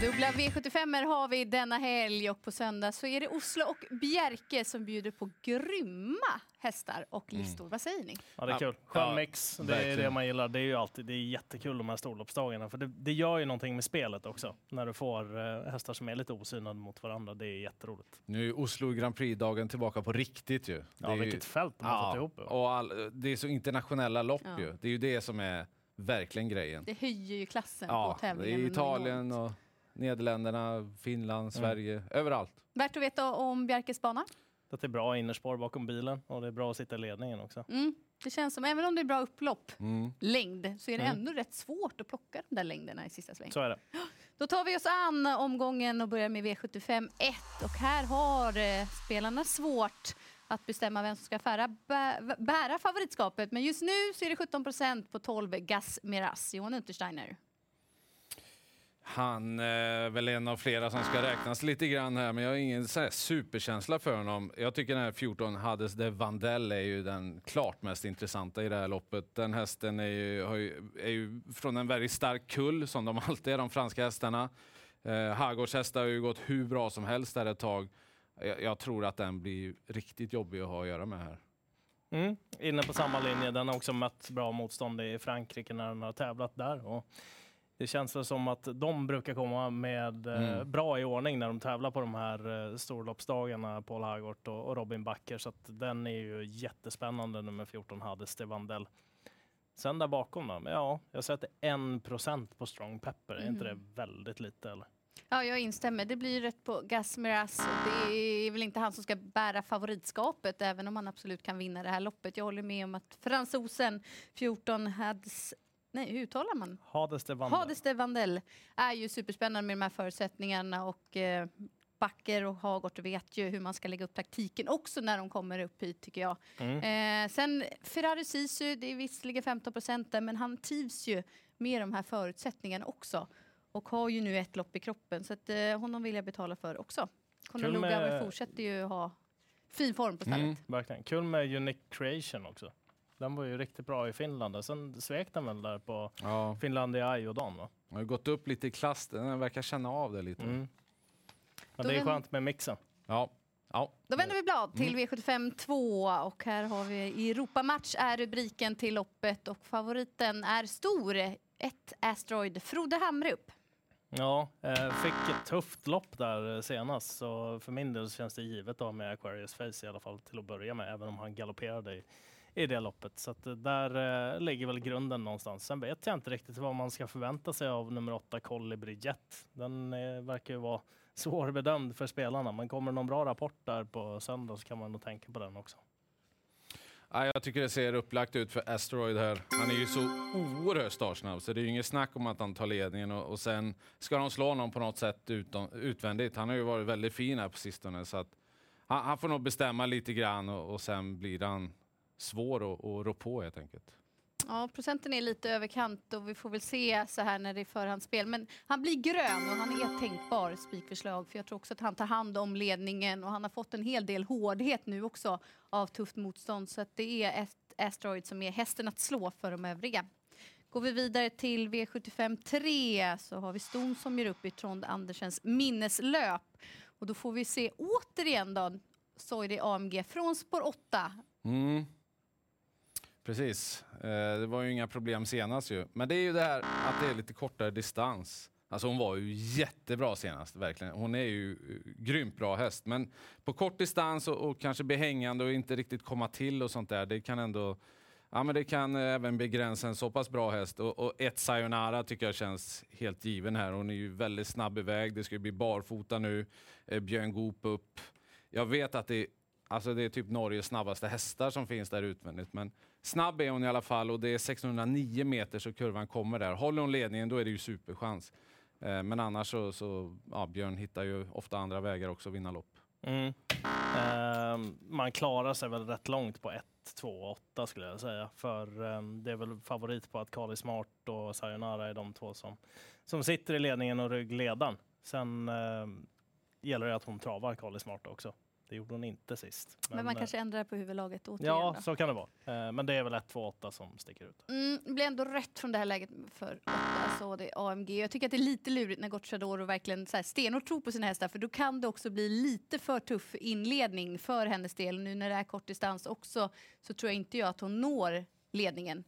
Dubbla V75 har vi denna helg och på söndag så är det Oslo och Bjerke som bjuder på grymma hästar och listor. Vad säger ni? Ja, det är kul. Ja, Skön mix. Det är verkligen. det man gillar. Det är ju alltid det är jättekul de här storloppsdagarna. För det, det gör ju någonting med spelet också. När du får eh, hästar som är lite osynade mot varandra. Det är jätteroligt. Nu är Oslo Grand Prix-dagen tillbaka på riktigt ju. Det Ja, är ju- vilket fält de har fått ihop. och all, det är så internationella lopp Ja. ju. Det är ju det som är verkligen grejen. Det höjer ju klassen Ja, på det är tävlingen. Italien och Nederländerna, Finland, Sverige, överallt. Värt att veta om Bjerkes bana. Det är bra innerspår bakom bilen och det är bra att sitta i ledningen också. Mm. Det känns som, även om det är bra upplopp, Mm. längd, så är det Mm. ändå rätt svårt att plocka de där längderna i sista sväng. Så är det. Då tar vi oss an omgången och börjar med V75 1. Och här har eh, spelarna svårt att bestämma vem som ska fära, bä, bära favoritskapet. Men just nu så är det 17 procent på 12 Gas Miras. Johan Untersteiner. Han är väl en av flera som ska räknas lite grann här, men jag har ingen så här superkänsla för honom. Jag tycker den här 14 Hades de Vandel är ju den klart mest intressanta i det här loppet. Den hästen är ju, har ju, är ju från en väldigt stark kull, som de alltid är, de franska hästarna. Eh, Hagårds hästar har ju gått hur bra som helst där ett tag. Jag, jag tror att den blir riktigt jobbig att ha att göra med här. Mm. Inne på samma linje. Den har också mött bra motstånd i Frankrike när den har tävlat där. Och det känns väl som att de brukar komma med eh, Mm. bra i ordning när de tävlar på de här eh, storloppsdagarna, Paul Hagort och, och Robin Backer. Så att den är ju jättespännande, nummer 14, Hades de Vandel. Sen där bakom då? Men ja, jag sätter 1% på Strong Pepper. Är inte det Mm. väldigt lite eller? Ja, jag instämmer. Det blir ju rätt på Gas Miras. Och Det är väl inte han som ska bära favoritskapet, även om han absolut kan vinna det här loppet. Jag håller med om att fransosen 14 Hades... Nej, hur uttalar man? Hades de Vandel. Hades de Vandel är ju superspännande med de här förutsättningarna och eh, Backer och Hagort vet ju hur man ska lägga upp taktiken också när de kommer upp hit tycker jag. Mm. Eh, sen Ferrari Sisu, det är visserligen 15 procent där, men han trivs ju med de här förutsättningarna också och har ju nu ett lopp i kroppen så att eh, honom vill jag betala för också. Lugauer med- fortsätter ju ha fin form på stället. Mm. Verkligen. Kul med Unique Creation också. Den var ju riktigt bra i Finland. och Sen svek den väl där på Ja, Finlandia Ajodan va? han har ju gått upp lite i klass, den verkar känna av det lite. Mm. Men Då det är skönt med mixen. Ja. Ja. Då vänder vi blad till V75 2 och här har vi Europamatch är rubriken till loppet och favoriten är stor. Ett Asteroid, Frode Hamrup. Ja, eh, fick ett tufft lopp där eh, senast så för min del så känns det givet att ha med Aquarius Face i alla fall till att börja med, även om han galopperade i, i det loppet. Så att eh, där eh, ligger väl grunden någonstans. Sen vet jag inte riktigt vad man ska förvänta sig av nummer åtta Colibri Jet. Den eh, verkar ju vara svårbedömd för spelarna, men kommer någon bra rapport där på söndag så kan man nog tänka på den också. Ja, jag tycker det ser upplagt ut för Asteroid här. Han är ju så oerhört startsnabb så det är ju inget snack om att han tar ledningen och, och sen ska de slå honom på något sätt utom, utvändigt. Han har ju varit väldigt fin här på sistone så att han, han får nog bestämma lite grann och, och sen blir han svår att, att rå på helt enkelt. Ja, procenten är lite överkant och vi får väl se så här när det är förhandsspel. Men han blir grön och han är ett tänkbar spikförslag för jag tror också att han tar hand om ledningen och han har fått en hel del hårdhet nu också av tufft motstånd så att det är ett Asteroid som är hästen att slå för de övriga. Går vi vidare till V75 3 så har vi Ston som gör upp i Trond Andersens minneslöp. Och då får vi se återigen då Soide AMG från spår 8. Mm. Precis. Eh, det var ju inga problem senast ju. Men det är ju det här att det är lite kortare distans. Alltså hon var ju jättebra senast, verkligen. Hon är ju eh, grymt bra häst. Men på kort distans och, och kanske bli hängande och inte riktigt komma till och sånt där, det kan ändå... Ja, men det kan eh, även begränsa en så pass bra häst. Och, och ett Sayonara tycker jag känns helt given här. Hon är ju väldigt snabb iväg. Det ska ju bli barfota nu. Björn Goop upp. Jag vet att det Alltså det är typ Norges snabbaste hästar som finns där utvändigt. Men snabb är hon i alla fall och det är 609 meter så kurvan kommer där. Håller hon ledningen då är det ju superchans. Eh, men annars så, så ja, Björn hittar ju ofta andra vägar också att vinna lopp. Mm. Eh, man klarar sig väl rätt långt på 1, 2 och 8 skulle jag säga. För eh, det är väl favorit på att Kali Smart och Sayonara är de två som, som sitter i ledningen och ryggledaren. Sen ehm, gäller det att hon travar Kali Smart också. Det gjorde hon inte sist. Men, man eh, kanske ändrar på huvudlaget återigen. Ja, då. så kan det vara. Eh, Men det är väl 1, 2, 8 som sticker ut. Mm, det blir ändå rätt från det här läget för åtta, så det är AMG. Jag tycker att det är lite lurigt när Gocciadoro verkligen så här stenhårt tror på sina hästar för då kan det också bli lite för tuff inledning för hennes del. Nu när det är kort distans också så tror jag inte jag att hon når ledningen.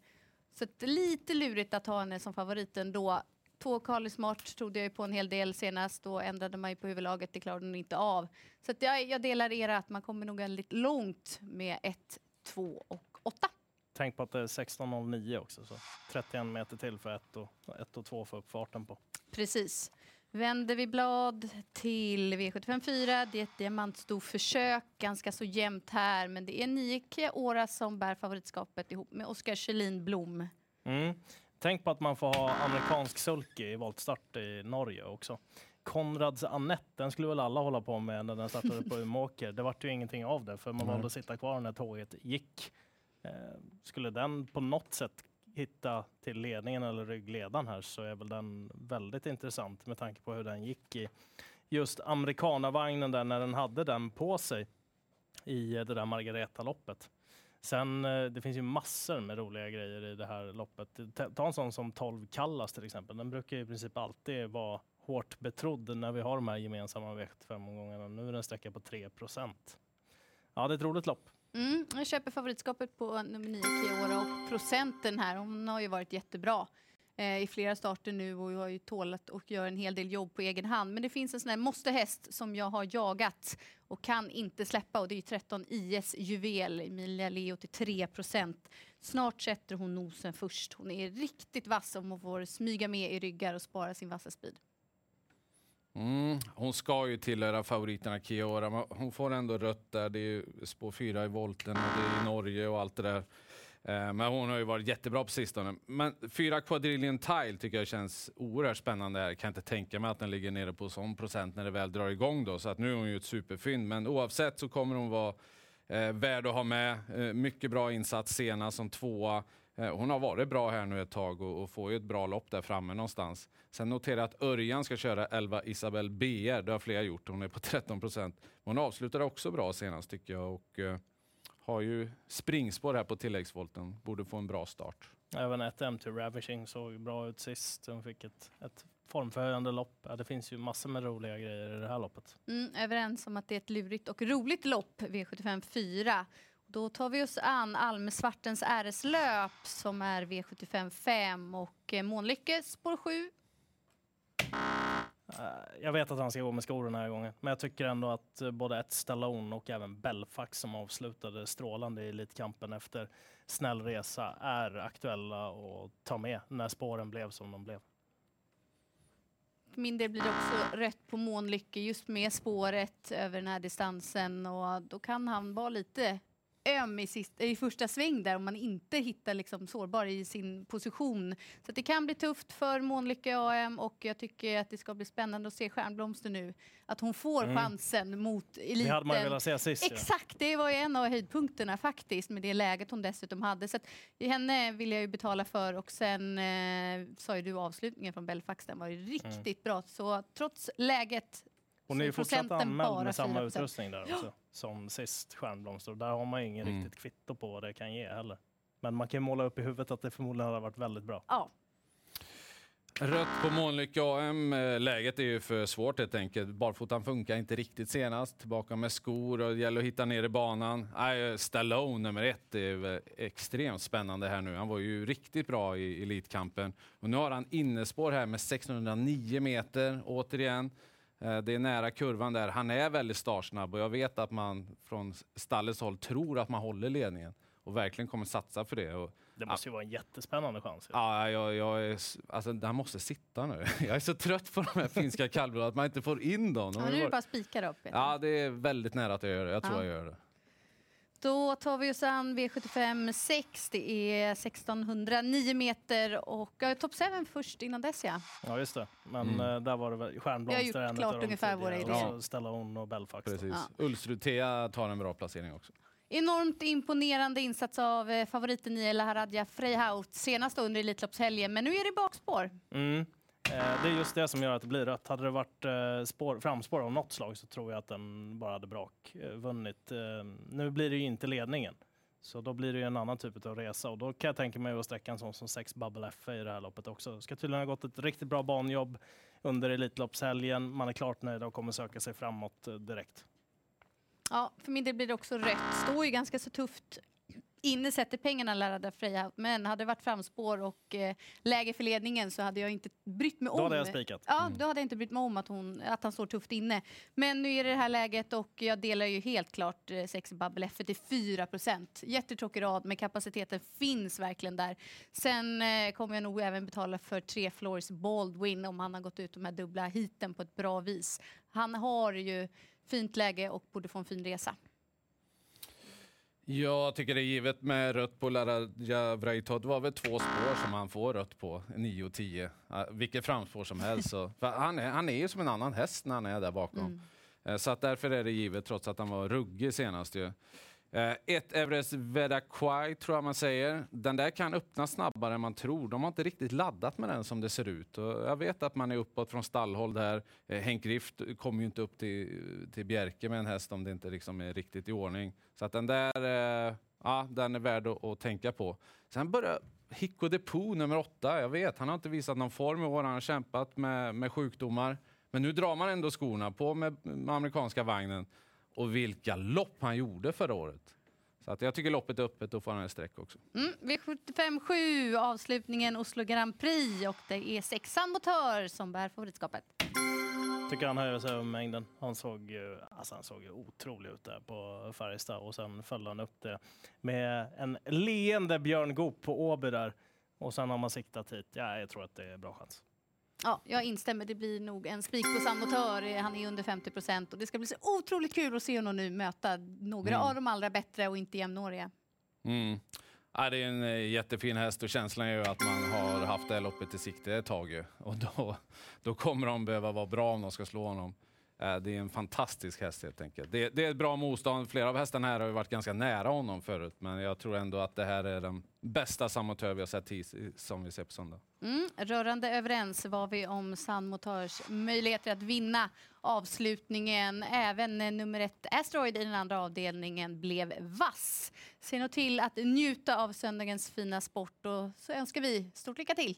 Så det är lite lurigt att ha henne som favoriten då. Två Carly Smart trodde jag ju på en hel del senast. Då ändrade man ju på huvudlaget, det klarade hon inte av. Så jag, jag delar era att man kommer nog väldigt långt med 1, 2 och 8. Tänk på att det är 16.09 också, så 31 meter till för 1 och, ett och 2 för upp farten på. Precis. Vänder vi blad till V75 4. Det är ett diamantstorförsök, ganska så jämnt här. Men det är nio Kia som bär favoritskapet ihop med Oskar Kjellin Blom. Mm. Tänk på att man får ha amerikansk sulky i voltstart i Norge också. Konrads Annette, den skulle väl alla hålla på med när den startade på Umeåker. Det vart ju ingenting av det för man valde att sitta kvar när tåget gick. Eh, skulle den på något sätt hitta till ledningen eller ryggledaren här så är väl den väldigt intressant med tanke på hur den gick i just amerikanavagnen där när den hade den på sig i det där Margareta-loppet. Sen, eh, det finns ju massor med roliga grejer i det här loppet. Ta- en sån som 12 Kallas till exempel. Den brukar ju i princip alltid vara hårt betrodd när vi har de här gemensamma V75-omgångarna. Nu är den sträcka på 3 procent. Ja, det är ett roligt lopp. Mm, jag köper favoritskapet på nummer 9 Keora och procenten här, hon har ju varit jättebra eh, i flera starter nu och har ju tålat och gör en hel del jobb på egen hand. Men det finns en sån här måstehäst som jag har jagat och kan inte släppa och det är ju 13 IS Juvel, Emilia Leo till 3 Snart sätter hon nosen först. Hon är riktigt vass om hon får smyga med i ryggar och spara sin vassa speed. Mm, hon ska ju tillhöra favoriterna Kiora, men hon får ändå rött där. Det är ju spår fyra i volten och det är i Norge och allt det där. Eh, men hon har ju varit jättebra på sistone. Men fyra quadrillion tile tycker jag känns oerhört spännande. här. kan inte tänka mig att den ligger nere på sån procent när det väl drar igång då. Så att nu är hon ju ett superfynd. Men oavsett så kommer hon vara eh, värd att ha med. Eh, mycket bra insats senast som tvåa. Eh, Hon har varit bra här nu ett tag och, och får ju ett bra lopp där framme någonstans. Sen noterar jag att Örjan ska köra 11 Isabel BR. Det har flera gjort. Hon är på 13 procent. Hon avslutade också bra senast tycker jag och eh, har ju springspår här på tilläggsvolten. Borde få en bra start. Även ett M2 Ravishing såg bra ut sist. Hon fick ett, ett formförhöjande lopp. Ja, det finns ju massor med roliga grejer i det här loppet. Mm, överens om att det är ett lurigt och roligt lopp, V75 4. Då tar vi oss an Almsvartens äreslöp som är V75 5 och eh, Månlycke spår 7. Eh, jag vet att han ska gå med skor den här gången, men jag tycker ändå att eh, både ett Stallone och även Belfax som avslutade strålande i Elitkampen efter snäll resa är aktuella att ta med när spåren blev som de blev. För min del blir det också rätt på Månlycke just med spåret över den här distansen och då kan han vara lite öm i, sist, i första sväng där om man inte hittar liksom sårbar i sin position. Så det kan bli tufft för Månlycke AM och jag tycker att det ska bli spännande att se Stjärnblomster nu. Att hon får Mm. chansen mot eliten. Det hade man velat se sist. Exakt, det var ju en av höjdpunkterna faktiskt med det läget hon dessutom hade. Så att henne vill jag ju betala för och sen eh, sa ju du avslutningen från Belfax, den var ju riktigt bra. Så trots läget Hon så är ju fortsatt anmäld med samma 4%. utrustning där också, som sist Stjärnblomster. Där har man ju ingen Mm. riktigt kvitto på vad det kan ge heller. Men man kan måla upp i huvudet att det förmodligen hade varit väldigt bra. Ja, Rött på Månlycke AM. Eh, Läget är ju för svårt helt enkelt. Barfotan funkar inte riktigt senast. Tillbaka med skor och det gäller att hitta ner i banan. Nej, Stallone nummer ett är väl extremt spännande här nu. Han var ju riktigt bra i Elitkampen. Och nu har han innespår här med 609 meter återigen. Eh, Det är nära kurvan där. Han är väldigt startsnabb och jag vet att man från stallets håll tror att man håller ledningen och verkligen kommer satsa för det. Och Det måste ju vara en jättespännande chans. Ja, jag, jag är, alltså, han måste sitta nu. Jag är så trött på de här finska kallbloden, att man inte får in dem. De ja har nu är det bara spikar upp. ja, det är väldigt nära att jag gör det. Jag tror Ja. jag gör det. Då tar vi oss an V75 6. Det är 1609 meter och ja, topp 7 först innan dess ja. Ja, just det. Men Mm. eh, där var det väl Vi har Stjärnblomster gjort klart ungefär våra idéer. Och Stallone och Belfax. Precis. Ja. Ulsrud Thea tar en bra placering också. Enormt imponerande insats av eh, favoriten Niela Haradja Freihaut senast under Elitloppshelgen. Men nu är det bakspår. Mm. Eh, det är just det som gör att det blir rött. Hade det varit eh, spår, framspår av något slag så tror jag att den bara hade brak eh, vunnit. Nu blir det ju inte ledningen. Så då blir det ju en annan typ av resa och då kan jag tänka mig att sträcka en sån som 6 Bubble F i det här loppet också. Ska tydligen ha gått ett riktigt bra banjobb under Elitloppshelgen. Man är klart nöjd och kommer söka sig framåt direkt. Ja, för min del blir det också rött. Står ju ganska så tufft inne sätter pengarna lärade Freja, men hade det varit framspår och eh, läge för ledningen så hade jag inte brytt mig om... Då hade jag spikat. Ja, mm. då hade jag inte brytt mig om att, hon, att han står tufft inne. Men nu är det det här läget och jag delar ju helt klart eh, sex Bubble F till 4% Jättetråkig rad, men kapaciteten finns verkligen där. Sen eh, kommer jag nog även betala för tre Floors Baldwin om han har gått ut de här dubbla hiten på ett bra vis. Han har ju fint läge och borde få en fin resa. Jag tycker det är givet med rött på Laraja Vrajtod. Det var väl två spår som han får rött på, 9 och 10. Vilket framspår som helst. Så, han, är, han är ju som en annan häst när han är där bakom. Mm. Eh, så att därför är det givet, trots att han var ruggig senast. Ju. Eh, ett Everest Vedaquai tror jag man säger. Den där kan öppna snabbare än man tror. De har inte riktigt laddat med den som det ser ut. Och jag vet att man är uppåt från stallhåll där. Eh, Henk Rift kommer ju inte upp till, till Bjerke med en häst om det inte liksom är riktigt i ordning. Så att den där, eh, ja, den är värd att, att tänka på. Sen börjar Hicko Depot nummer åtta. Jag vet, han har inte visat någon form i år. Han har kämpat med, med sjukdomar. Men nu drar man ändå skorna på med, med amerikanska vagnen och vilka lopp han gjorde förra året. Så att jag tycker loppet är öppet, då får han en streck också. Mm, V75 avslutningen Oslo Grand Prix och det är sexan Motör som bär favoritskapet. Tycker han höjer sig över mängden. Han såg, alltså han såg otrolig ut där på Färjestad och sen följde han upp det med en leende Björn Goop på Åby där. Och sen har man siktat hit. Ja, jag tror att det är bra chans. Ja, jag instämmer. Det blir nog en spik på Samotör. Han är under 50 procent och det ska bli så otroligt kul att se honom nu möta några mm. av de allra bättre och inte jämnåriga. Mm. Ja, det är en eh, jättefin häst och känslan är ju att man har haft det här loppet i sikte ett tag. Och då, då kommer de behöva vara bra om de ska slå honom. Eh, det är en fantastisk häst helt enkelt. Det, det, är ett bra motstånd. Flera av hästarna här har ju varit ganska nära honom förut, men jag tror ändå att det här är den bästa samotör vi har sett hit, som vi ser på söndag. Mm, rörande överens var vi om San möjligheter att vinna avslutningen. Även eh, nummer ett Asteroid i den andra avdelningen blev vass. Se nu till att njuta av söndagens fina sport och så önskar vi stort lycka till!